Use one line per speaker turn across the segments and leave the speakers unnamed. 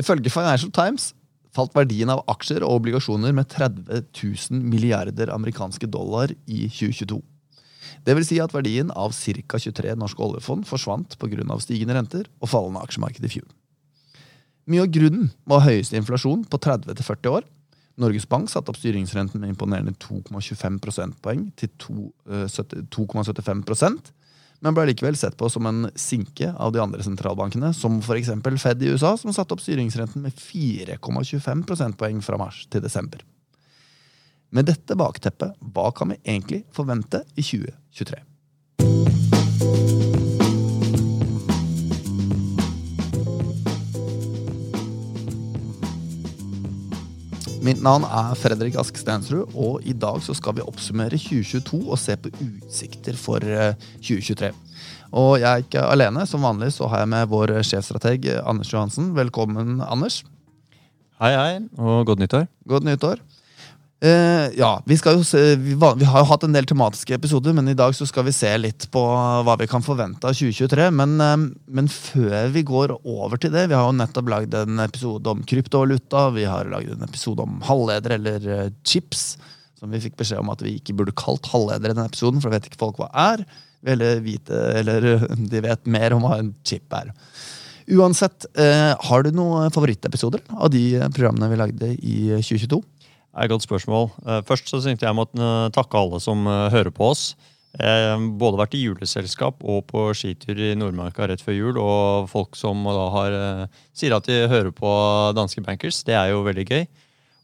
Ifølge Financial Times falt verdien av aksjer og obligasjoner med 30 000 milliarder amerikanske dollar i 2022. Det vil si at verdien av ca. 23 norske oljefond forsvant pga. stigende renter og fallende aksjemarked i fjor. Mye av grunnen var høyeste inflasjon på 30-40 år. Norges Bank satte opp styringsrenten med imponerende 2,25 prosentpoeng til 2,75 men ble likevel sett på som en sinke av de andre sentralbankene, som f.eks. Fed i USA, som satte opp styringsrenten med 4,25 prosentpoeng fra mars til desember. Med dette bakteppet, hva kan vi egentlig forvente i 2023? Mitt navn er Fredrik Ask Stensrud, og i dag så skal vi oppsummere 2022 og se på utsikter for 2023. Eh, og jeg er ikke alene. Som vanlig så har jeg med vår sjefstrateg Anders Johansen. Velkommen, Anders.
Hei, hei, og godt nyttår.
Godt nyttår. Uh, ja, vi, se, vi, vi, har jo hatt en del tematiske episoder, men i dag så skal vi se litt på hva vi kan forvente av 2023. Men, uh, men før vi går over til det Vi har jo nettopp lagd en episode om kryptovaluta. Vi har lagd en episode om halvleder eller uh, chips. Som vi fikk beskjed om at vi ikke burde kalt halvleder i denne episoden, for det vet ikke folk hva er. Eller, vite, eller de vet mer om hva en chip er. Uansett, har du noen favorittepisoder av de programmene vi lagde i 2022?
Det er et godt spørsmål. Eh, først så tenkte jeg måtte eh, takke alle som eh, hører på oss. Jeg har både vært i juleselskap og på skitur i Nordmarka rett før jul. Og folk som da har, sier at de hører på Danske Bankers. Det er jo veldig gøy.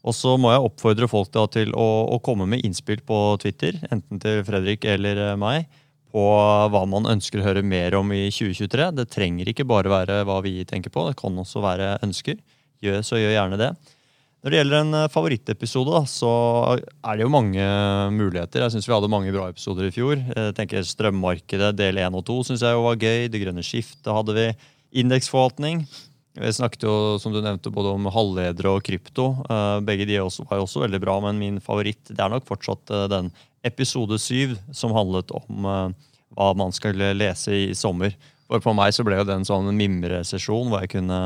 Og så må jeg oppfordre folk da til å, å, komme med innspill på Twitter, enten til Fredrik eller meg, på hva man ønsker å høre mer om i 2023. Det trenger ikke bare være hva vi tenker på, det kan også være ønsker. Gjør, så gjør gjerne det. Når det gjelder en eh, favorittepisode, så er det jo mange muligheter. Jeg syns vi hadde mange bra episoder i fjor. Jeg tenker Strømmarkedet del 1 og 2 synes jeg jo var gøy. Det grønne skiftet hadde vi. Indeksforvaltning. Vi snakket jo som du nevnte, både om halvledere og krypto. Eh, begge de var jo også veldig bra, men min favoritt det er nok fortsatt eh, den episode 7 som handlet om hva man skulle lese i sommer. For på meg så ble jo det en sånn mimresesjon hvor jeg kunne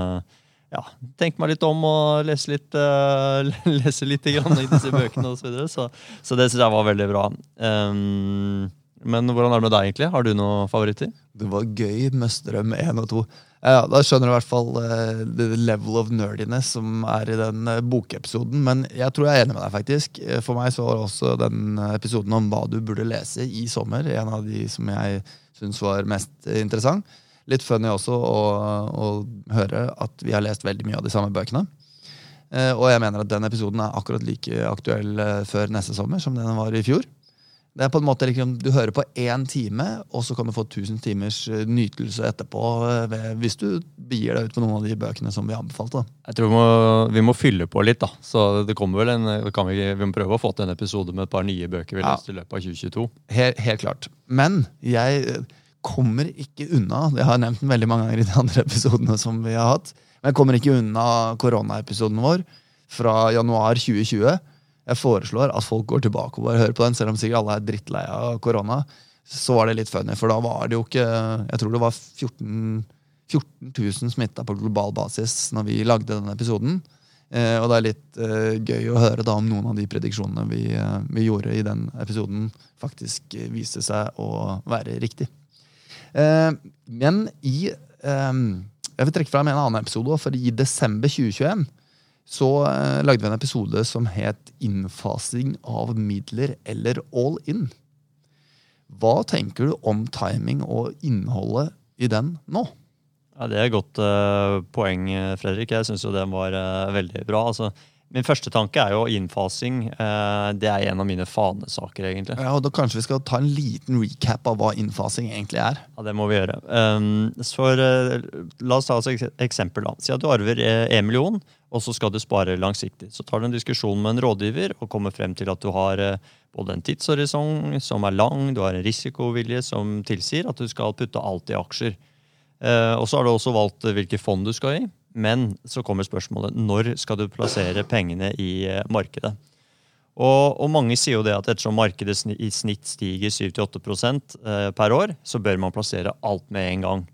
ja, tenke meg litt om og lese litt, uh, lese litt i disse bøkene osv. Så, videre. så Så det syns jeg var veldig bra. Um, men hvordan er det med deg, egentlig? Har du noen favoritter?
Det var gøy med Strøm 1 og 2. Ja, da skjønner du i hvert fall uh, the level of nerdiness som er i den uh, bokepisoden. Men jeg tror jeg er enig med deg, faktisk. For meg så var også den episoden om hva du burde lese i sommer, en av de som jeg syns var mest interessant litt funny også å, å, høre at vi har lest veldig mye av de samme bøkene. Eh, og jeg mener at den episoden er akkurat like aktuell eh, før neste sommer som den var i fjor. Det er på en måte liksom, Du hører på én time, og så kan du få 1000 timers eh, nytelse etterpå ved, hvis du begir deg ut på noen av de bøkene som vi anbefalte.
Jeg tror vi må, vi må, fylle på litt. da. Så det kommer vel en, kan vi, vi må prøve å få til en episode med et par nye bøker vi ja. leste i løpet av 2022.
Helt, helt klart. Men jeg kommer ikke unna Det har jeg nevnt veldig mange ganger i de andre episodene som vi har hatt. Men jeg kommer ikke unna koronaepisoden vår fra januar 2020. Jeg foreslår at folk går tilbake og bare hører på den, selv om sikkert alle er drittlei av korona. Så var det litt funny, for da var det jo ikke Jeg tror det var 14, 14 000 smitta på global basis når vi lagde denne episoden. Eh, og det er litt eh, gøy å høre da om noen av de prediksjonene vi, eh, vi gjorde i den episoden, faktisk viste seg å være riktig. Eh, men i eh, Jeg vil trekke fram en annen episode. For i desember 2021 så eh, lagde vi en episode som het 'Innfasing av midler eller all in'. Hva tenker du om timing og innholdet i den nå?
Ja, Det er et godt uh, poeng, Fredrik. Jeg syns jo den var uh, veldig bra. Altså, Min første tanke er jo innfasing. Eh, det er en av mine fanesaker, egentlig.
Ja, og da Kanskje vi skal ta en liten recap av hva innfasing egentlig er?
Ja, Det må vi gjøre. For, eh, la oss ta et eksempel. da. Si at du arver eh, million, og så skal du spare langsiktig. Så tar du en diskusjon med en rådgiver og kommer frem til at du har både en tidshorisont som er lang, du har en risikovilje som tilsier at du skal putte alt i aksjer. Og så har du også valgt hvilke fond du skal i. Men så kommer spørsmålet når skal du plassere pengene i eh, markedet? Og, og mange sier jo det at ettersom markedet i snitt stiger 7-8 eh, per år, så bør man plassere alt med en gang.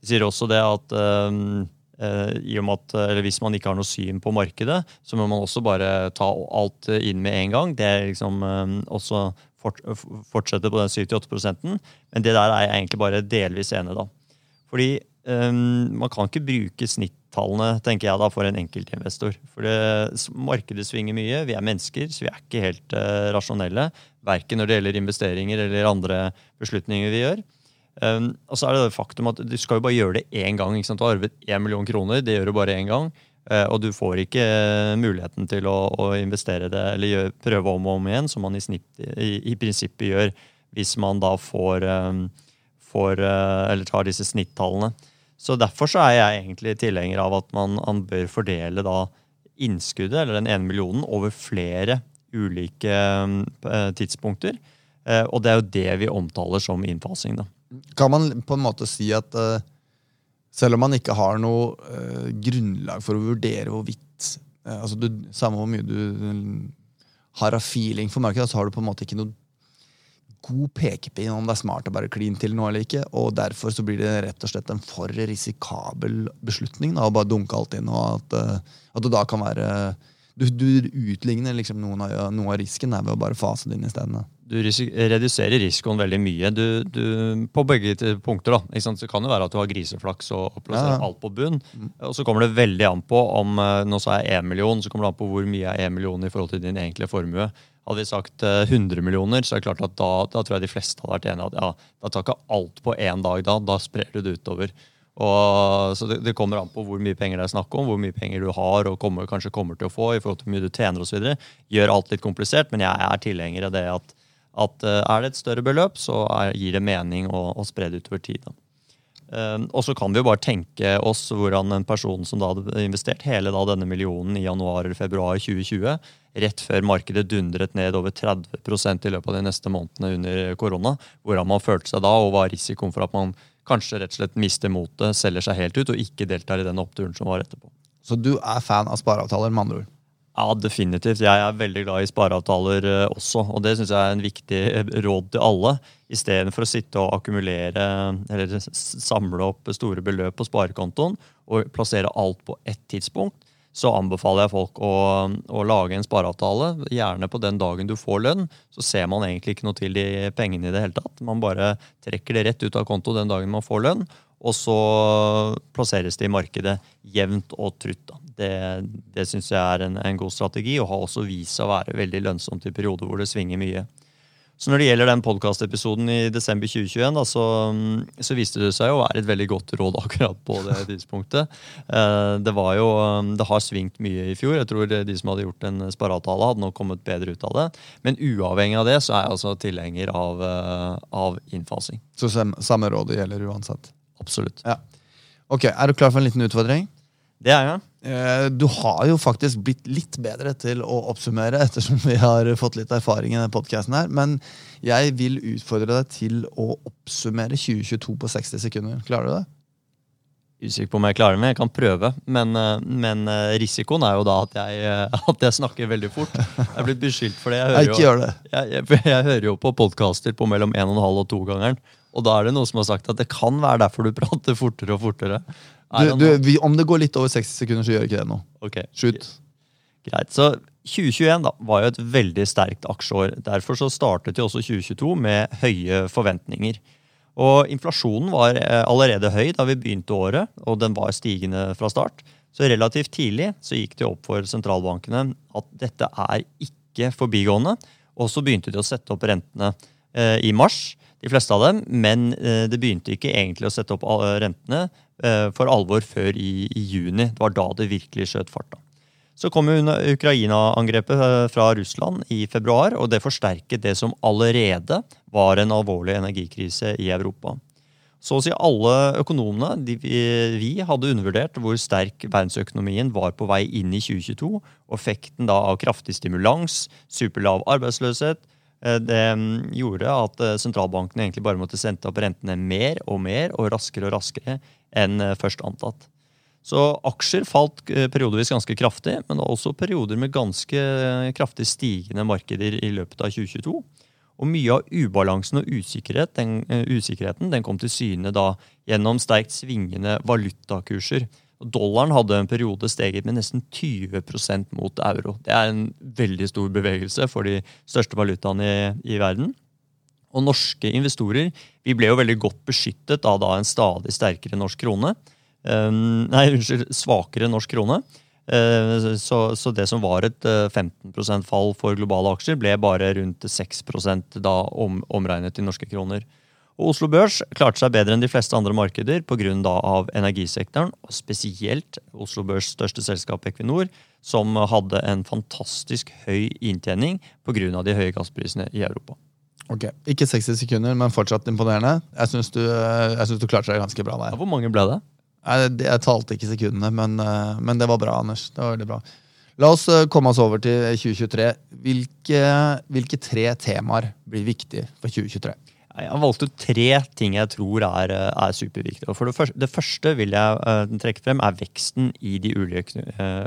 De sier også det at um, at, Hvis man ikke har noe syn på markedet, så må man også bare ta alt inn med en gang. Det er liksom også fort, fortsette på den 7-8 Men det der er jeg egentlig bare delvis enig da. Fordi man kan ikke bruke snittallene tenker jeg da, for en enkeltinvestor. For det, markedet svinger mye. Vi er mennesker, så vi er ikke helt uh, rasjonelle. Verken når det gjelder investeringer eller andre beslutninger vi gjør. Um, og så er det det faktum at Du skal jo bare gjøre det én gang. ikke sant? Du har arvet én million kroner. Det gjør du bare én gang. Uh, og du får ikke uh, muligheten til å, å, investere det eller gjør, prøve om og om igjen, som man i, snitt, i, i prinsippet gjør hvis man da får um, får, uh, eller tar disse snittallene. Så Derfor så er jeg egentlig tilhenger av at man, man bør fordele da innskuddet, eller den ene millionen, over flere ulike uh, tidspunkter. Uh, og det er jo det vi omtaler som innfasing. da.
Kan man på en måte si at uh, selv om man ikke har noe grunnlag for å vurdere hvorvidt altså du, Samme hvor mye du har av feeling for markedet, så har du på en måte ikke noe god pekepinn om det er smart å bare kline til noe eller ikke. Og derfor så blir det rett og slett en for risikabel beslutning da, å bare dunke alt inn. og At, eh, at det da kan være Du, du utligner liksom av, noe av risken ved å bare fase det inn isteden.
Du reduserer risikoen veldig mye du, du, på begge punkter. da. Så kan det være at du har griseflaks og plasserer ja, ja. alt på bunn. Mm. Og så kommer det veldig an på om eh, nå sa jeg 1 million, så kommer det an på hvor mye er 1 million i forhold til din egentlige formue. Hadde vi sagt 100 eh, millioner, så er det klart at da, da tror jeg de fleste hadde vært enige at ja, da tar ikke alt på én dag. Da da sprer du det utover. Og, så det, det, kommer an på hvor mye penger det er snakk om, hvor mye penger du har og kommer, kanskje kommer til å få i forhold til hvor mye du tjener osv. Gjør alt litt komplisert, men jeg er tilhenger av det at, at eh, er det et større beløp, så er, gir det mening å, å spre det utover tid. Da. Um, og så kan vi jo bare tenke oss hvordan en person som da hadde investert hele da denne millionen i januar eller februar 2020, rett før markedet dundret ned over 30% i løpet av de neste månedene under korona, hvordan man følte seg da, og hva risikoen for at man kanskje rett og slett mister motet, selger seg helt ut og ikke deltar i den oppturen som var etterpå.
Så du er fan av spareavtaler, med andre ord?
Ja, definitivt. Jeg er veldig glad i spareavtaler eh, også. Og det syns jeg er en viktig eh, råd til alle. Istedenfor å sitte og akkumulere eller samle opp store beløp på sparekontoen og plassere alt på ett tidspunkt, så anbefaler jeg folk å, å, lage en spareavtale. Gjerne på den dagen du får lønn. Så ser man egentlig ikke noe til de pengene i det hele tatt. Man bare trekker det rett ut av konto den dagen man får lønn. Og så plasseres det i markedet jevnt og trutt. Det, det syns jeg er en, en, god strategi, og har også vist seg å være veldig lønnsomt i perioder hvor det svinger mye. Så Når det gjelder den podkastepisoden i desember 2021, da, så, så, viste det seg å være et veldig godt råd akkurat på det tidspunktet. Eh, det, var jo, det har svingt mye i fjor. Jeg tror de som hadde gjort en sparatale, hadde nok kommet bedre ut av det. Men uavhengig av det så er jeg altså tilhenger av, eh, av innfasing.
Så samme rådet gjelder uansett?
Absolutt.
Ja. Ok, Er du klar for en liten utfordring?
Det er jeg.
Eh, du har jo faktisk blitt litt bedre til å oppsummere, ettersom vi har fått litt erfaring i denne podcasten her. Men jeg vil utfordre deg til å oppsummere 2022 på 60 sekunder. Klarer du det?
Usikker på om jeg klarer det, men jeg kan prøve. Men, eh, men eh, risikoen er jo da at jeg, at jeg, snakker veldig fort. Jeg er blitt beskyldt for det.
Jeg hører, jo,
det. Jeg, jeg, jeg hører jo på podkaster på mellom 1,5 og 2-gangeren. Og da er det noen som har sagt at det kan være derfor du prater fortere og fortere.
Du, du, vi, om det går litt over 60 sekunder, så gjør ikke det noe.
Okay.
Shoot.
Greit. Så 2021 da, var jo et veldig sterkt aksjeår. Derfor så startet jo også 2022 med høye forventninger. Og Inflasjonen var eh, allerede høy da vi begynte året, og den var stigende fra start. Så relativt tidlig så gikk det opp for sentralbankene at dette er ikke forbigående. Og så begynte de å sette opp rentene eh, i mars de fleste av dem, men eh, det begynte ikke egentlig å sette opp rentene eh, for alvor før i, i juni. Det var da det virkelig skjøt fart. da. Så kom Ukraina-angrepet eh, fra Russland i februar, og det forsterket det som allerede var en alvorlig energikrise i Europa. Så å si alle økonomene de, vi hadde undervurdert hvor sterk verdensøkonomien var på vei inn i 2022. og Effekten da av kraftig stimulans, superlav arbeidsløshet, Eh, det mm, gjorde at eh, sentralbankene egentlig bare måtte sende opp rentene mer og mer og raskere og raskere enn eh, først antatt. Så aksjer falt periodevis ganske kraftig, men også perioder med ganske kraftig stigende markeder i løpet av 2022. Og mye av ubalansen og usikkerhet, den, usikkerheten den kom til syne da gjennom sterkt svingende valutakurser. Dollaren hadde en periode steget med nesten 20% mot euro. Det er en veldig stor bevegelse for de største valutaene i, i verden. Og norske investorer vi ble jo veldig godt beskyttet av da en stadig sterkere norsk krone. Um, nei, unnskyld, svakere norsk krone. Uh, så, så, det som var et uh, 15% fall for globale aksjer, ble bare rundt 6 da om, omregnet til norske kroner. Og Oslo Børs klarte seg bedre enn de fleste andre markeder pga. energisektoren, og spesielt Oslo Børs største selskap Equinor, som hadde en fantastisk høy inntjening pga. de høye gassprisene i Europa.
Ok, Ikke 60 sekunder, men fortsatt imponerende. Jeg syns du, du, klarte deg ganske bra der.
Ja, hvor mange ble det?
Jeg, jeg talte ikke sekundene, men, eh, men, det var bra, Anders. Det var veldig bra. La oss eh, komme oss over til 2023. Hvilke, hvilke tre temaer blir viktige for 2023?
Jeg har valgt ut tre ting jeg tror er, er superviktige. For det første, det første, vil jeg uh, trekke frem, er veksten i de ulike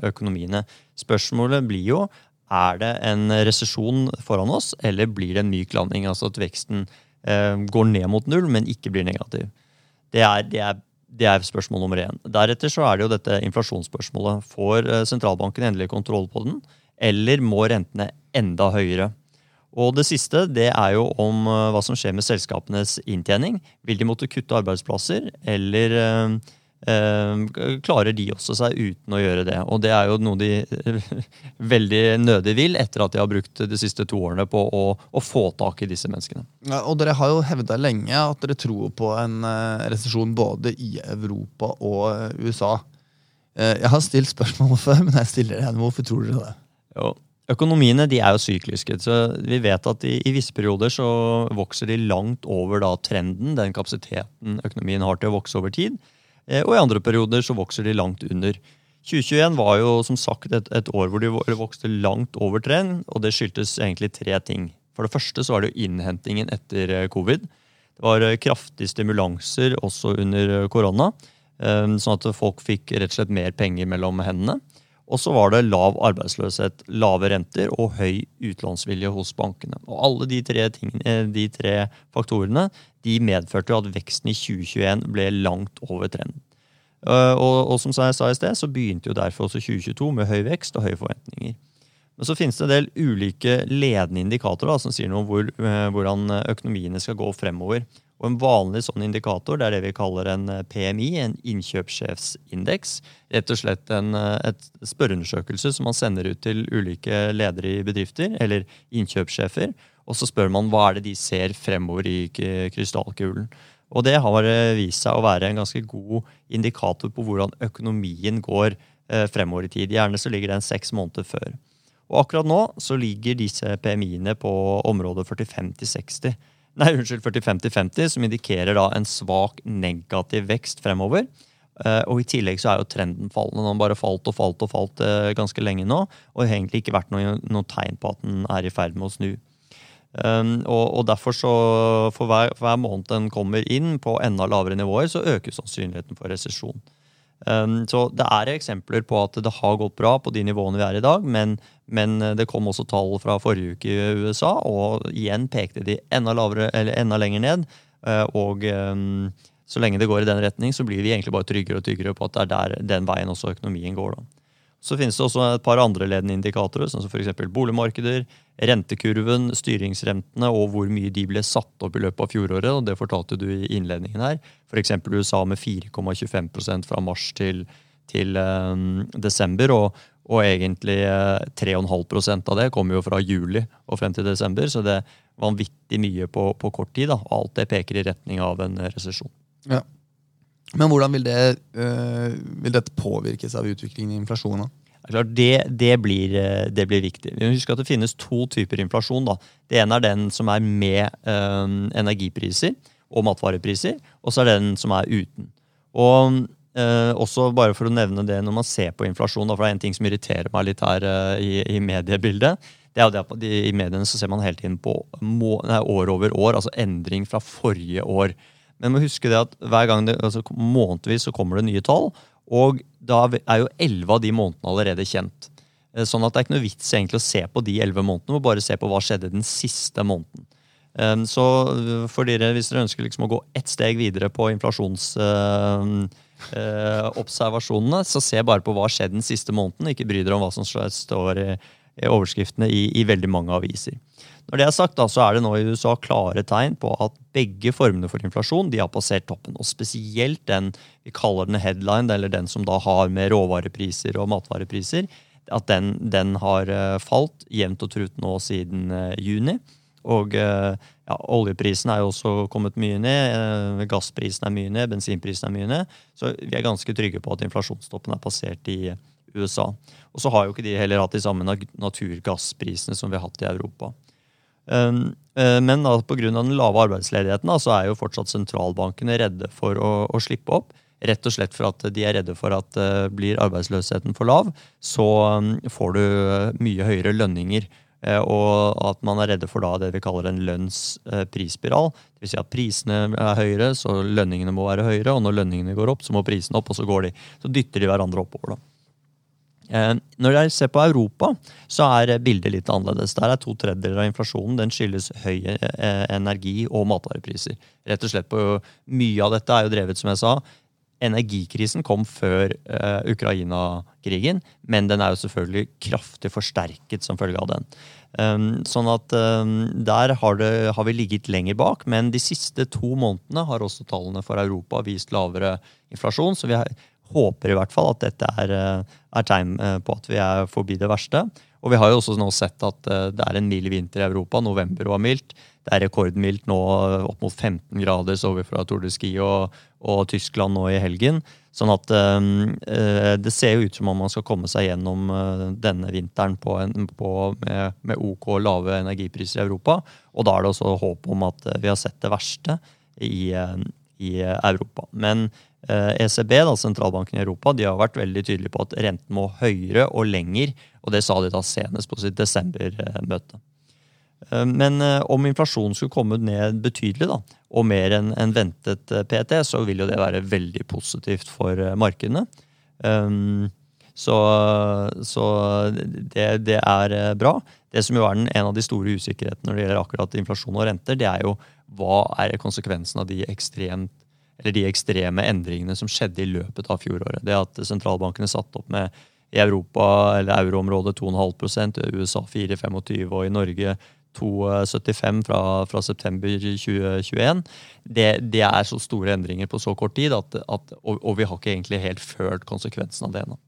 økonomiene. Spørsmålet blir jo er det en resesjon foran oss, eller blir det en myk landing? Altså at veksten går ned mot null, men ikke blir negativ. Det er, det er, det er spørsmål nummer én. Deretter så er det jo dette inflasjonsspørsmålet. Får sentralbanken endelig kontroll på den, eller må rentene enda høyere? Og det siste det er jo om uh, hva som skjer med selskapenes inntjening. Vil de måtte kutte arbeidsplasser, eller uh, uh, klarer de også seg uten å gjøre det? Og det er jo noe de veldig nødig vil, etter at de har brukt de siste to årene på å, å få tak i disse menneskene.
Ja, og dere har jo hevda lenge at dere tror på en resesjon både i Europa og USA. Jeg har stilt spørsmål før, men jeg stiller det igjen. Hvorfor tror dere det?
Jo, Økonomiene de er jo sykliske. så Vi vet at i, i visse perioder så vokser de langt over da, trenden, den kapasiteten økonomien har til å vokse over tid. Eh, og i andre perioder så vokser de langt under. 2021 var jo som sagt et, et år hvor de vokste langt over trend, og det skyldtes egentlig tre ting. For det første så var det jo innhentingen etter eh, covid. Det var eh, kraftige stimulanser også under korona, sånn at folk fikk rett og slett mer penger mellom hendene. Og så var det lav arbeidsløshet, lave renter og høy utlånsvilje hos bankene. Og Alle de tre, tingene, eh, de tre faktorene de medførte at veksten i 2021 ble langt over trenden. Eh, og, og som jeg sa i sted, så begynte jo derfor også 2022 med høy vekst og høye forventninger. Men så finnes det en del ulike ledende indikatorer da, som sier noe om hvor, eh, hvordan økonomiene skal gå fremover. Og En vanlig sånn indikator det er det vi kaller en eh, PMI, en innkjøpssjefsindeks. Rett og slett en eh, et spørreundersøkelse som man sender ut til ulike ledere i bedrifter, eller innkjøpssjefer. Og så spør man hva er det de ser fremover i krystallkulen. Og det har eh, vist seg å være en ganske god indikator på hvordan økonomien går fremover i tid. Gjerne så ligger den seks måneder før. Og akkurat nå så ligger disse PMI-ene på området 45 60 nei, unnskyld, 40-50-50, som indikerer da en svak negativ vekst fremover. Uh, og I tillegg så er jo trenden fallende. Den har bare falt og falt og falt uh, ganske lenge nå. Og det har egentlig ikke vært noe, noe, tegn på at den er i ferd med å snu. Um, og, og, derfor så For hver, for hver måned den kommer inn på enda lavere nivåer, så øker sannsynligheten for resesjon. Um, så det er eksempler på at det har gått bra på de nivåene vi er i dag, men, men det kom også tall fra forrige uke i USA, og igjen pekte de enda, lavere, enda lenger ned. Uh, og um, så lenge det går i den retning, så blir vi egentlig bare tryggere og tryggere på at det er der, den veien også økonomien går. da. Så finnes det også et par andre ledende indikatorer, sånn som f.eks. boligmarkeder, rentekurven, styringsrentene og hvor mye de ble satt opp i løpet av fjoråret. og Det fortalte du i innledningen her. F.eks. USA med 4,25% fra mars til, til um, desember. Og, og egentlig uh, eh, 3,5% av det kommer jo fra juli og frem til desember. Så det er vanvittig mye på, på kort tid. da. Alt det peker i retning av en resesjon.
Ja. Men hvordan vil, det, øh, vil dette påvirkes av utviklingen i inflasjonen?
Det, det, blir, eh, det, blir, viktig. Vi må huske at Det finnes to typer inflasjon. Da. Det ene er den som er med øh, energipriser og matvarepriser, og så er det den som er uten. Og uh, også bare for å nevne det Når man ser på inflasjon, da, for det er en ting som irriterer meg litt her eh, i, i, mediebildet, det er jo det at de, I mediene så ser man hele tiden på må, nei, år over år, altså endring fra forrige år. Men man må huske det at hver gang det, altså månedvis så kommer det nye tall. Og da er jo elleve av de månedene allerede kjent. Eh, sånn at det er ikke noe vits egentlig å se på de elleve månedene, men bare se på hva skjedde den siste måneden. Så for dere, hvis dere ønsker liksom å gå ett steg videre på inflasjons, eh, observasjonene, så se bare på hva har skjedd den siste måneden. Ikke bry dere om hva som står i, i overskriftene i, i, veldig mange aviser. Når det er sagt, da, så er det nå i USA klare tegn på at begge formene for inflasjon de har passert toppen. Og spesielt den vi kaller den headline, eller den som da har med råvarepriser og matvarepriser, at den, den har uh, falt jevnt og trutt nå siden uh, juni. Og uh, ja, oljeprisen er jo også kommet mye ned. gassprisen er mye ned, bensinprisen er mye ned. Så vi er ganske trygge på at inflasjonstoppen er passert i USA. Og så har jo ikke de heller hatt de samme naturgassprisene som vi har hatt i Europa. Um, men da, pga. den lave arbeidsledigheten så er jo fortsatt sentralbankene redde for å, å, slippe opp. Rett og slett for at de er redde for at uh, blir arbeidsløsheten for lav, så um, får du mye høyere lønninger. Uh, og at man er redde for da det vi kaller en lønnsprisspiral. Uh, Dvs. Si at prisene er høyere, så lønningene må være høyere. Og når lønningene går opp, så må prisene opp, og så går de. Så dytter de hverandre oppover. da. Eh, når jeg ser på Europa, så er bildet litt annerledes. Der er to tredjedeler av inflasjonen den skyldes høye eh, energi- og matvarepriser. Rett og slett på Mye av dette er jo drevet, som jeg sa. Energikrisen kom før uh, Ukraina-krigen, men den er jo selvfølgelig kraftig forsterket som følge av den. Um, sånn at um, Der har, det, har, vi ligget lenger bak, men de siste to månedene har også tallene for Europa vist lavere inflasjon. Så vi har, håper i hvert fall at dette er, eh, er tegn eh, på at vi er forbi det verste. Og vi har jo også nå sett at det er en mild vinter i Europa. November var mildt. Det er rekordmildt nå, opp mot 15 grader så vi fra Tour de Ski og, og Tyskland nå i helgen. Sånn at um, det ser jo ut som om man skal komme seg gjennom uh, denne vinteren på en, på, med, med, OK lave energipriser i Europa. Og da er det også håp om at vi har sett det verste i, i Europa. Men ECB, eh, e da, sentralbanken i Europa, de har vært veldig tydelige på at renten må høyere og lenger. Og det sa de da senest på sitt desember-møte. Eh, men eh, om inflasjonen skulle komme ned betydelig, da, og mer enn en ventet PT, så vil jo det være veldig positivt for markedene. Så, så det, det, er bra. Det som jo er en av de store usikkerhetene når det gjelder akkurat inflasjon og renter, det er jo hva er konsekvensen av de ekstremt de ekstreme endringene som skjedde i løpet av fjoråret. Det at sentralbankene satte opp med i Europa eller euroområdet 2,5 i USA 4,25 og i Norge 2,75 fra, fra, september 2021. Det, det, er så store endringer på så kort tid, at, at, og, og, vi har ikke egentlig helt følt konsekvensen av det ennå.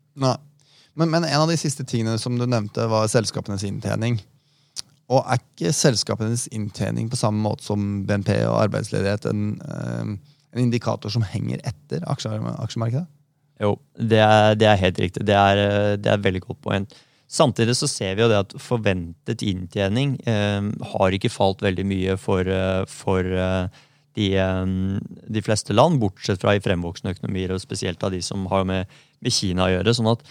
Men, men, en av de siste tingene som du nevnte, var selskapenes inntjening. Og er ikke selskapenes inntjening på samme måte som BNP og arbeidsledighet en, øh, en indikator som henger etter aksjemarkedet?
Jo, det er, det er helt riktig. Det er, det er veldig godt poeng. Samtidig så ser vi jo det at forventet inntjening eh, har ikke falt veldig mye for, eh, for eh, de, eh, de, fleste land, bortsett fra i fremvoksende økonomier, og spesielt av de som har med, med Kina å gjøre. sånn at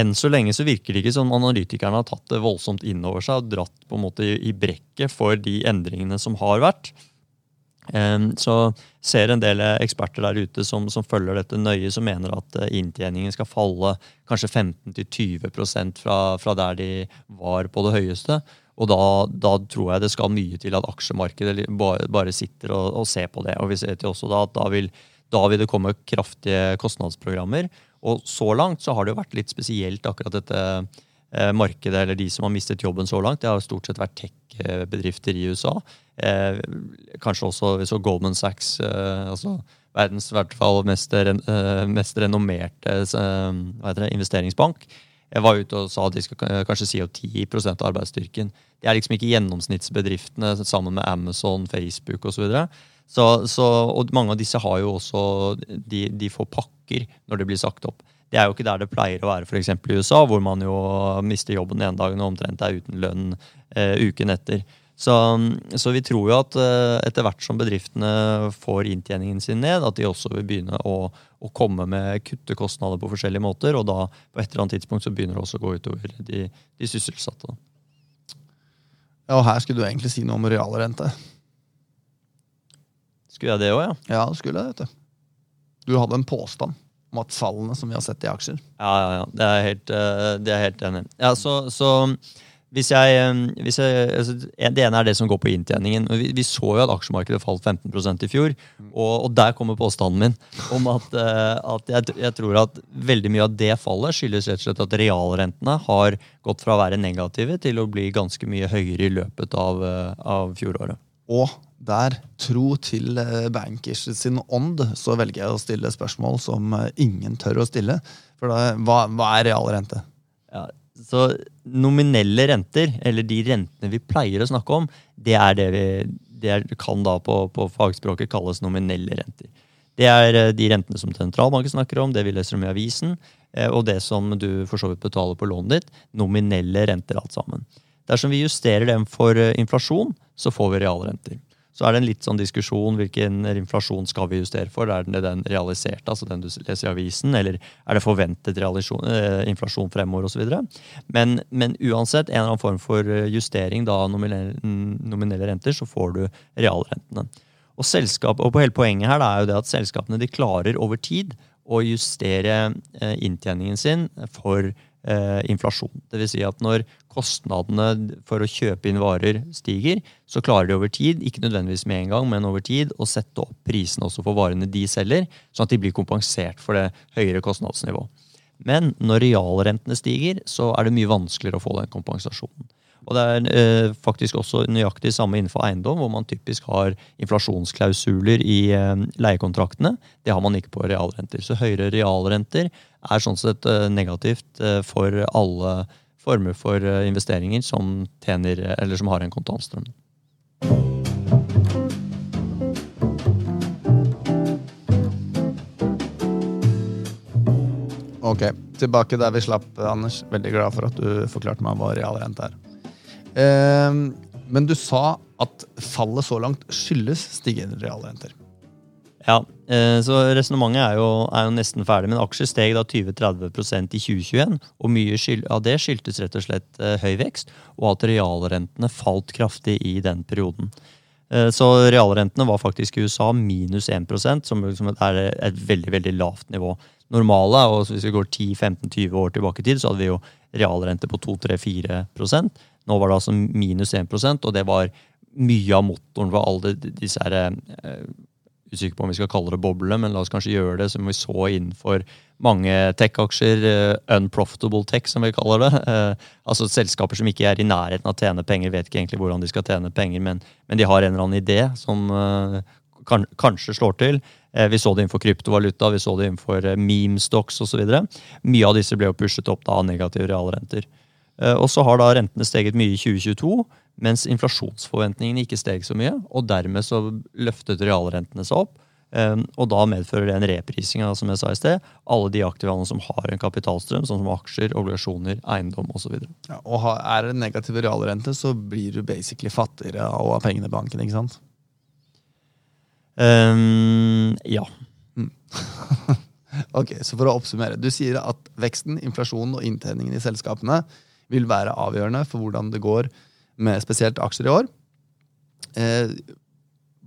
enn så lenge så virker det ikke som analytikerne har tatt det voldsomt inn over seg og dratt på en måte i, brekket for de endringene som har vært. Så ser en del eksperter der ute som, som, følger dette nøye, som mener at eh, inntjeningen skal falle kanskje 15-20 fra, fra der de var på det høyeste. Og da, da, tror jeg det skal mye til at aksjemarkedet bare, sitter og, og, ser på det. Og vi ser til også da at da vil, da vil det komme kraftige kostnadsprogrammer. Og så langt så har det jo vært litt spesielt akkurat dette markedet, eller de som har mistet jobben så langt. Det har stort sett vært tech-bedrifter i USA. Eh, kanskje også vi så Goldman Sachs, eh, altså verdens hvert fall mest, eh, mest renommerte det, investeringsbank, var ute og sa at de skal kanskje si opp 10% av arbeidsstyrken. Det er liksom ikke gjennomsnittsbedriftene sammen med Amazon, Facebook osv. Så så, og mange av disse har jo også de, de, får pakker når det blir sagt opp. Det er jo ikke der det pleier å være f.eks. i USA, hvor man jo mister jobben den ene dagen og omtrent er uten lønn eh, uken etter. Så, så, vi tror jo at eh, etter hvert som bedriftene får inntjeningen sin ned, at de også vil begynne å, å komme med kutte kostnader på forskjellige måter. Og da på et eller annet tidspunkt så begynner det også å gå utover de, de sysselsatte.
Ja, og her skulle du egentlig si noe om realrente.
Skulle jeg det òg, ja?
Ja, skulle jeg, du. Du hadde en påstand om at fallene som vi har sett i aksjer
Ja, ja, ja. Det er helt, eh, det er helt enig. Ja, så, så hvis jeg, eh, hvis jeg, altså, Det ene er det som går på inntjeningen. Vi, vi så jo at aksjemarkedet falt 15% i fjor. Og, og, der kommer påstanden min om at, uh, at jeg, jeg, tror at veldig mye av det fallet skyldes rett og slett at realrentene har gått fra å være negative til å bli ganske mye høyere i løpet av, av fjoråret.
Og der, tro til bankers sin ånd, så velger jeg å stille spørsmål som ingen tør å stille. For da, hva, hva er realrente?
Ja, så nominelle renter, eller de rentene vi pleier å snakke om, det er det vi det kan da på, på, fagspråket kalles nominelle renter. Det er eh, de rentene som sentralbanken snakker om, det vi leser om i avisen, eh, og det som du for så vidt betaler på lånet ditt. Nominelle renter, alt sammen. Dersom vi justerer dem for eh, inflasjon, så får vi realrenter. Så er det en litt sånn diskusjon hvilken inflasjon skal vi justere for. Er det den realiserte, altså den du leser i avisen, eller er det forventet eh, inflasjon fremover osv. Men, men uansett, en eller annen form for eh, justering da nominelle, nominelle renter, så får du realrentene. Og, selskap, og hele Poenget her er jo det at selskapene de klarer over tid å justere eh, inntjeningen sin for eh, inflasjon. Dvs. Si at når kostnadene for å kjøpe inn varer stiger, så klarer de over tid, ikke nødvendigvis med en gang, men over tid, å sette opp prisene også for varene de selger, sånn at de blir kompensert for det høyere kostnadsnivået. Men når realrentene stiger, så er det mye vanskeligere å få den kompensasjonen. Og det er eh, faktisk også nøyaktig samme innenfor eiendom, hvor man typisk har inflasjonsklausuler i eh, leiekontraktene. Det har man ikke på realrenter. Så høyere realrenter er sånn sett eh, negativt eh, for alle former for eh, investeringer som, tjener, som har en kontantstrøm.
Ok, tilbake der vi slapp, Anders. Veldig glad for at du forklarte meg hva realrente er. Eh, men du sa at fallet så langt skyldes stigende realrenter.
Ja, eh, så resonnementet er, er, jo nesten ferdig. Men aksjer steg da 20-30 i 2021. Og mye av det skyldtes rett og slett eh, høy vekst, og at realrentene falt kraftig i den perioden. Eh, så realrentene var faktisk i USA minus 1 som, som er et veldig veldig lavt nivå. Normale, og hvis vi går 10-15-20 år tilbake i tid, så hadde vi jo realrente på 2-3-4% nå var det altså minus 1% og det var mye av motoren for alle disse her, uh, Usikker på om vi skal kalle det boble, men la oss kanskje gjøre det som vi så innenfor mange tech-aksjer. Uh, unprofitable tech, som vi kaller det. Uh, altså selskaper som ikke er i nærheten av å tjene penger, vet ikke egentlig hvordan de skal tjene penger, men, men de har en eller annen idé som kan, kanskje slår til. Vi så det innenfor kryptovaluta, vi så det innenfor meme-stocks osv. Mye av disse ble jo pushet opp da av negative realrenter. Eh, og så har da rentene steget mye i 2022, mens inflasjonsforventningene ikke steg så mye. Og dermed så løftet realrentene seg opp. Eh, og da medfører det en reprising av som jeg sa i sted, alle de aktivene som har en kapitalstrøm, sånn som aksjer, obligasjoner, eiendom osv.
Ja, og er det negativ realrente, så blir du basically fattigere av pengene i banken, ikke sant?
Um, ja.
Mm. ok, så for å oppsummere. Du sier at veksten, inflasjonen og inntjeningen i selskapene vil være avgjørende for hvordan det går med spesielt aksjer i år. Eh,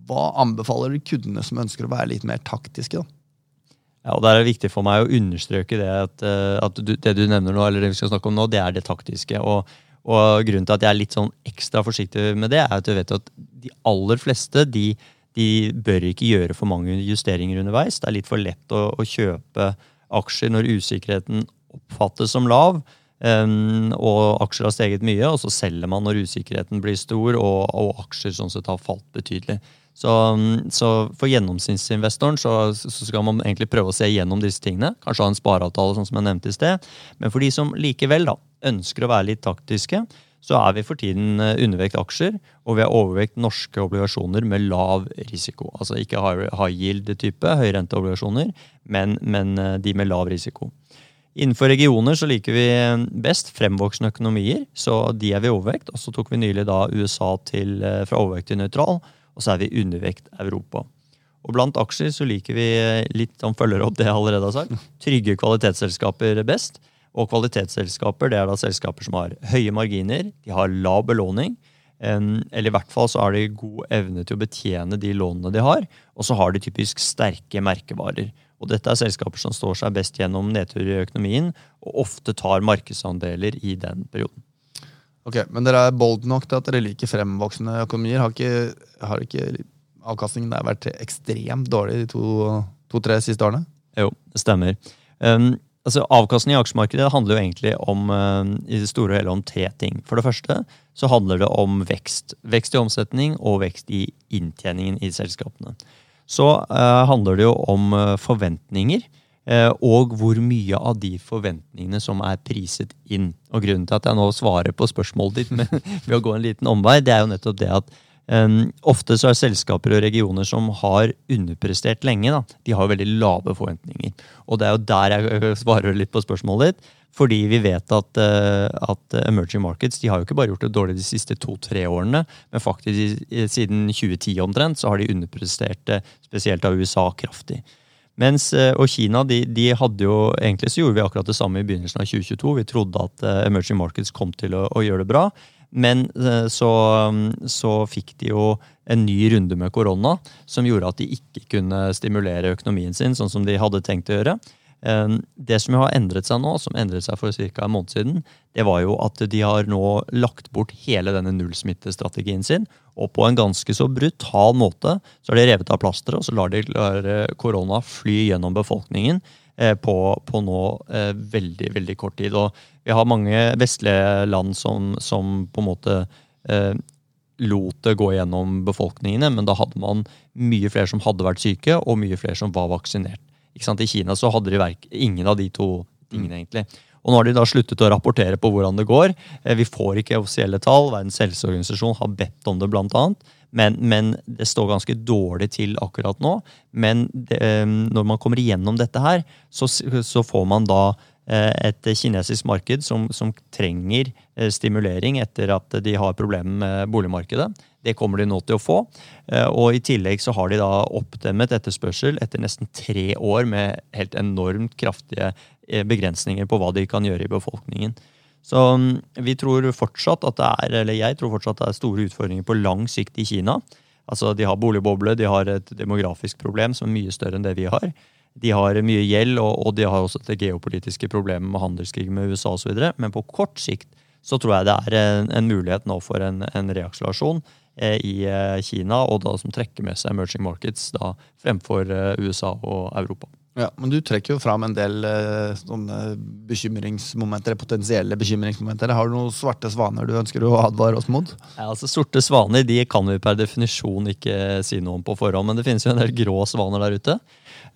hva anbefaler du kundene som ønsker å være litt mer taktiske? da?
Ja, og Der er det viktig for meg å understreke det at, eh, at du, det du nevner nå, eller det vi skal snakke om nå, det er det taktiske. Og, og Grunnen til at jeg er litt sånn ekstra forsiktig med det, er at du vet at de aller fleste de, de bør ikke gjøre for mange justeringer underveis. Det er litt for lett å, å kjøpe aksjer når usikkerheten oppfattes som lav. Um, og aksjer har steget mye, og så selger man når usikkerheten blir stor og, og aksjer sånn sett har falt betydelig. Så, så for gjennomsnittsinvestoren så, så, skal man egentlig prøve å se gjennom disse tingene. Kanskje ha en spareavtale, sånn som jeg nevnte i sted. Men for de som likevel da, ønsker å være litt taktiske, så er vi for tiden eh, undervekt aksjer, og vi har overvekt norske obligasjoner med lav risiko. Altså ikke high yield-type høyrenteobligasjoner, men, men eh, de med lav risiko. Innenfor regioner så liker vi best fremvoksende økonomier, så de er vi overvekt. Og så tok vi nylig da USA til, eh, fra overvekt til nøytral, og så er vi undervekt Europa. Og blant aksjer så liker vi litt, han følger opp det jeg allerede har sagt, trygge kvalitetsselskaper best. Og kvalitetsselskaper det er da selskaper som har høye marginer, de har lav belåning, eller i hvert fall så har de god evne til å betjene de lånene de har, og så har de typisk sterke merkevarer. Og dette er selskaper som står seg best gjennom nedtur i økonomien, og ofte tar markedsandeler i den perioden.
Ok, Men dere er bold nok til at dere liker fremvoksende økonomier. Har ikke, har ikke avkastningen der vært ekstremt dårlig de to-tre to, siste årene?
Jo, det stemmer. Um, altså Avkastning i aksjemarkedet handler jo egentlig om uh, i det store og hele om tre ting. For det første så handler det om vekst. Vekst i omsetning og vekst i inntjeningen i selskapene. Så uh, handler det jo om uh, forventninger. Og hvor mye av de forventningene som er priset inn. Og Grunnen til at jeg nå svarer på spørsmålet ditt med, ved å gå en liten omvei, det er jo nettopp det at ofte så er selskaper og regioner som har underprestert lenge, da, de har veldig lave forventninger. Og det er jo der jeg svarer litt på spørsmålet ditt. Fordi vi vet at, uh, at emerging markets de har jo ikke bare gjort det dårlig de siste to-tre årene, men faktisk siden 2010 omtrent så har de underprestert, spesielt av USA, kraftig. Mens, uh, og Kina de, de, hadde jo, egentlig så gjorde vi akkurat det samme i begynnelsen av 2022. Vi trodde at emerging markets kom til å, å gjøre det bra. Men eh, så, så, fikk de jo en ny runde med korona som gjorde at de ikke kunne stimulere økonomien sin sånn som de hadde tenkt å gjøre. Eh, det som har endret seg nå, som endret seg for ca. en måned siden, det var jo at de har nå lagt bort hele denne nullsmittestrategien sin. Og på en ganske så brutal måte så har de revet av plasteret og så lar de korona fly gjennom befolkningen på, på, nå eh, veldig, veldig kort tid. Og vi har mange vestlige land som, som på en måte eh, lot det gå gjennom befolkningene, men da hadde man mye flere som hadde vært syke, og mye flere som var vaksinert. I Kina så hadde de ingen av de to tingene, egentlig. Og nå har de da sluttet å rapportere på hvordan det går. Eh, vi får ikke offisielle tall. Verdens helseorganisasjon har bedt om det, blant annet. Men, men, det står ganske dårlig til akkurat nå. Men det, eh, når man kommer igjennom dette her, så, så får man da eh, et kinesisk marked som, som, trenger eh, stimulering etter at de har problemer med boligmarkedet. Det kommer de nå til å få. Og i tillegg så har de da oppdemmet etterspørsel etter nesten tre år med helt enormt kraftige begrensninger på hva de kan gjøre i befolkningen. Så mm, vi tror fortsatt at det er, eller jeg tror fortsatt at det er store utfordringer på lang sikt i Kina. Altså, De har boligboble, de har et demografisk problem som er mye større enn det vi har. De har mye gjeld, og, og de har også det geopolitiske problemet med handelskrig med USA osv. Men på kort sikt så tror jeg det er en, en mulighet nå for en, en reakselerasjon eh, i eh, Kina, og da som trekker med seg emerging markets da, fremfor eh, USA og Europa.
Ja, Men du trekker jo fram en del eh, sånne bekymringsmomenter, potensielle bekymringsmomenter. Har du noen svarte svaner du ønsker å advare oss mot?
Ja, altså Sorte svaner de kan vi per definisjon ikke si noe om på forhånd, men det finnes jo en del grå svaner der ute,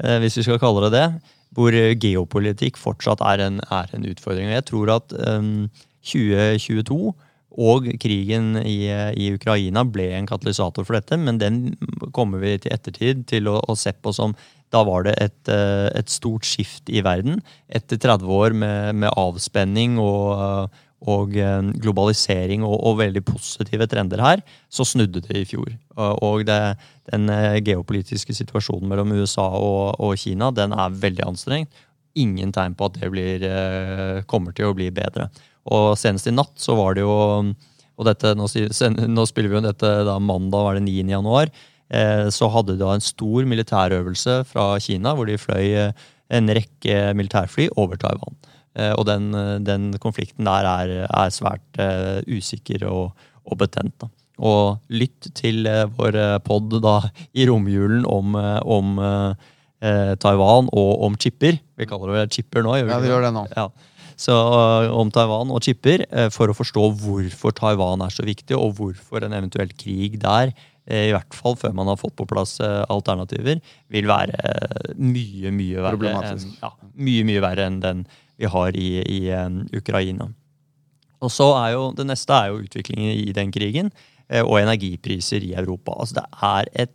eh, hvis vi skal kalle det det. Hvor geopolitikk fortsatt er en, er en utfordring. Og jeg tror at um, eh, 2022 og krigen i, i, Ukraina ble en katalysator for dette, men den kommer vi til ettertid til å, å se på som da var det et, eh, et, stort skift i verden. Etter 30 år med, med avspenning og, og eh, globalisering og, og, veldig positive trender her, så snudde det i fjor. Og det, den eh, geopolitiske situasjonen mellom USA og, og, Kina den er veldig anstrengt. Ingen tegn på at det blir, kommer til å bli bedre. Og senest i natt så var det jo og dette, nå, nå spiller vi jo dette da mandag var det 9. januar. Eh, så hadde de da en stor militærøvelse fra Kina, hvor de fløy eh, en rekke militærfly over Taiwan. Eh, og den, den konflikten der er, er svært usikker og, og betent. Da. Og lytt til vår pod da i romjulen om, om Taiwan og om chipper. Vi kaller det chipper nå.
Gjør vi ja, vi gjør det nå.
Ja. Så om Taiwan og chipper, for å forstå hvorfor Taiwan er så viktig, og hvorfor en eventuell krig der Eh, i hvert fall før man har fått på plass eh, alternativer, vil være eh, mye, mye verre enn, ja, mye, mye verre enn den vi har i, i Ukraina. Og så er jo, Det neste er jo utviklingen i den krigen og energipriser i Europa. Altså det er et,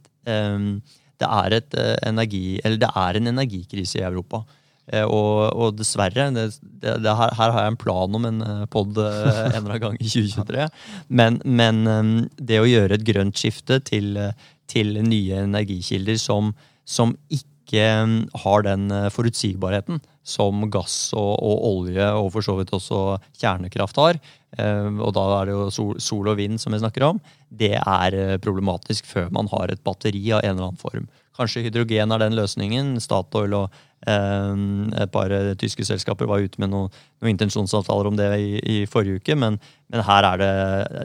det er et energi, eller det er en energikrise i Europa. Eh, og, og, dessverre, det, det, det her, her, har jeg en plan om en eh, pod eh, en eller annen gang i 2023. Men, men det å gjøre et grønt skifte til, til nye energikilder som, som, ikke har den forutsigbarheten som gass og, og, olje og for så vidt også kjernekraft har, og da er det jo sol, sol og vind som vi snakker om, det er problematisk før man har et batteri av en eller annen form. Kanskje hydrogen er den løsningen. Statoil og eh, et par eh, tyske selskaper var ute med noen, noen intensjonsavtaler om det i, i forrige uke. Men, men, her er det,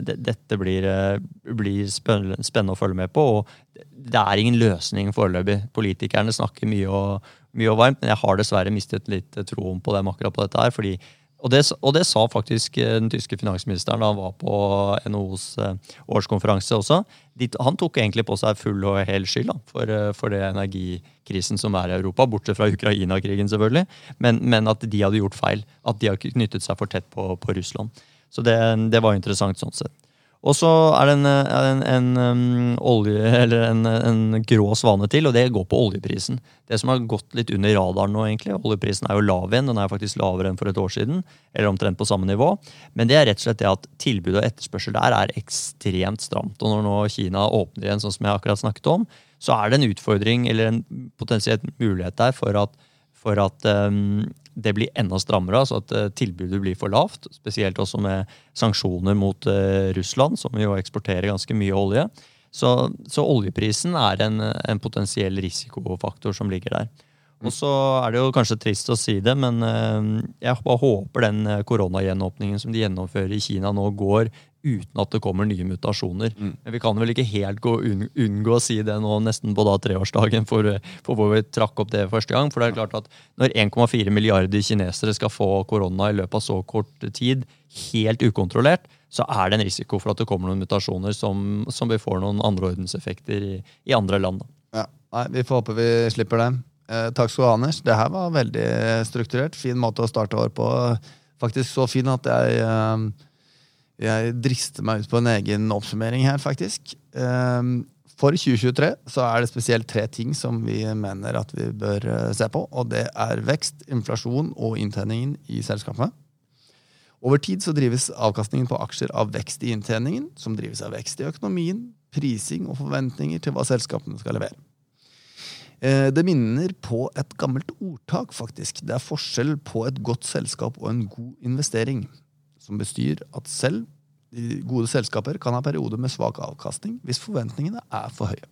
det Dette blir, eh, blir spennende å følge med på. og Det er ingen løsning foreløpig. Politikerne snakker mye og, mye og varmt, men jeg har dessverre mistet litt troen på dem akkurat på dette her. fordi og det, og det, sa faktisk eh, den tyske finansministeren da han var på NHOs eh, årskonferanse også. han tok egentlig på seg full og hel skyld da, for, eh, for det energikrisen som er i Europa, bortsett fra Ukraina-krigen, selvfølgelig. Men, men, at de hadde gjort feil. At de har knyttet seg for tett på, på Russland. Så det, det var interessant sånn sett. Og så er det en, en, en, olje, en, grå svane til, og det går på oljeprisen. Det som har gått litt under radaren nå, egentlig. Oljeprisen er jo lav igjen. Den er faktisk lavere enn for et år siden. Eller omtrent på samme nivå. Men det er rett og slett det at tilbud og etterspørsel der er ekstremt stramt. Og når nå Kina åpner igjen, sånn som jeg akkurat snakket om, så er det en utfordring eller en potensielt mulighet der for at, for at um, det blir enda strammere, altså at uh, tilbudet blir for lavt. Spesielt også med sanksjoner mot uh, Russland, som jo eksporterer ganske mye olje. Så, så oljeprisen er en, en, potensiell risikofaktor som ligger der. Og så er det jo kanskje trist å si det, men uh, jeg bare håper den koronagjenåpningen som de gjennomfører i Kina nå, går uten at det kommer nye mutasjoner. Mm. Men vi kan vel ikke helt gå, unngå å si det nå nesten på da treårsdagen for, for, hvor vi trakk opp det første gang. For det er klart at når 1,4 milliarder kinesere skal få korona i løpet av så kort tid, helt ukontrollert, så er det en risiko for at det kommer noen mutasjoner som, som vi får noen andreordenseffekter i, i andre land.
Ja, nei, Vi får håpe vi slipper det. Eh, takk skal du ha, Anders. Det her var veldig strukturert. Fin måte å starte år på. Faktisk så fin at jeg eh, jeg drister meg ut på en egen oppsummering her, faktisk. Ehm, for 2023 så er det spesielt tre ting som vi mener at vi bør eh, se på. Og det er vekst, inflasjon og inntjeningen i selskapene. Over tid så drives avkastningen på aksjer av vekst i inntjeningen, som drives av vekst i økonomien, prising og forventninger til hva selskapene skal levere. Eh, det minner på et gammelt ordtak, faktisk. Det er forskjell på et godt selskap og en god investering som bestyr at selv gode selskaper kan ha perioder med svak avkastning hvis forventningene er for høye.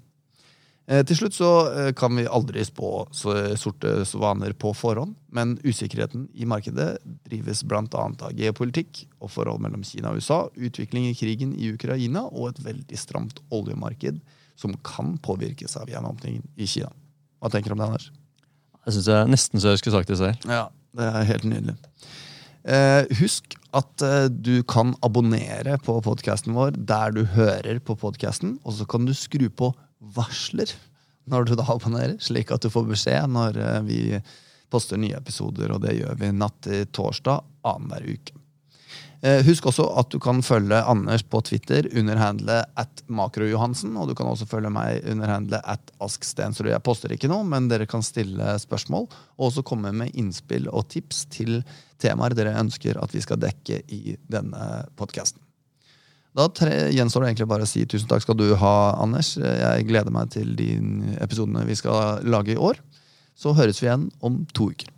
Eh, til slutt så eh, kan vi aldri spå sorte svaner på forhånd, men usikkerheten i markedet drives bl.a. av geopolitikk og forhold mellom Kina og USA, utvikling i krigen i Ukraina og et veldig stramt oljemarked som kan påvirkes av gjenåpningen i Kina. Hva tenker du om det, Anders?
Jeg syns jeg nesten så jeg skulle sagt det selv.
Ja, det er helt nydelig. Eh, husk at eh, du kan abonnere på podkasten vår der du hører på podkasten, og så kan du skru på varsler når du da abonnerer, slik at du får beskjed når eh, vi poster nye episoder, og det gjør vi natt til torsdag annenhver uke. Eh, husk også at du kan følge Anders på Twitter under handlet at makrojohansen. Og du kan også følge meg under handlet at askstensrud. Jeg poster ikke noe, men dere kan stille spørsmål og også komme med innspill og tips til temaer dere ønsker at vi skal dekke i denne podkasten. Da gjenstår det egentlig bare å si tusen takk skal du ha, Anders. Jeg gleder meg til de episodene vi skal lage i år. Så høres vi igjen om to uker.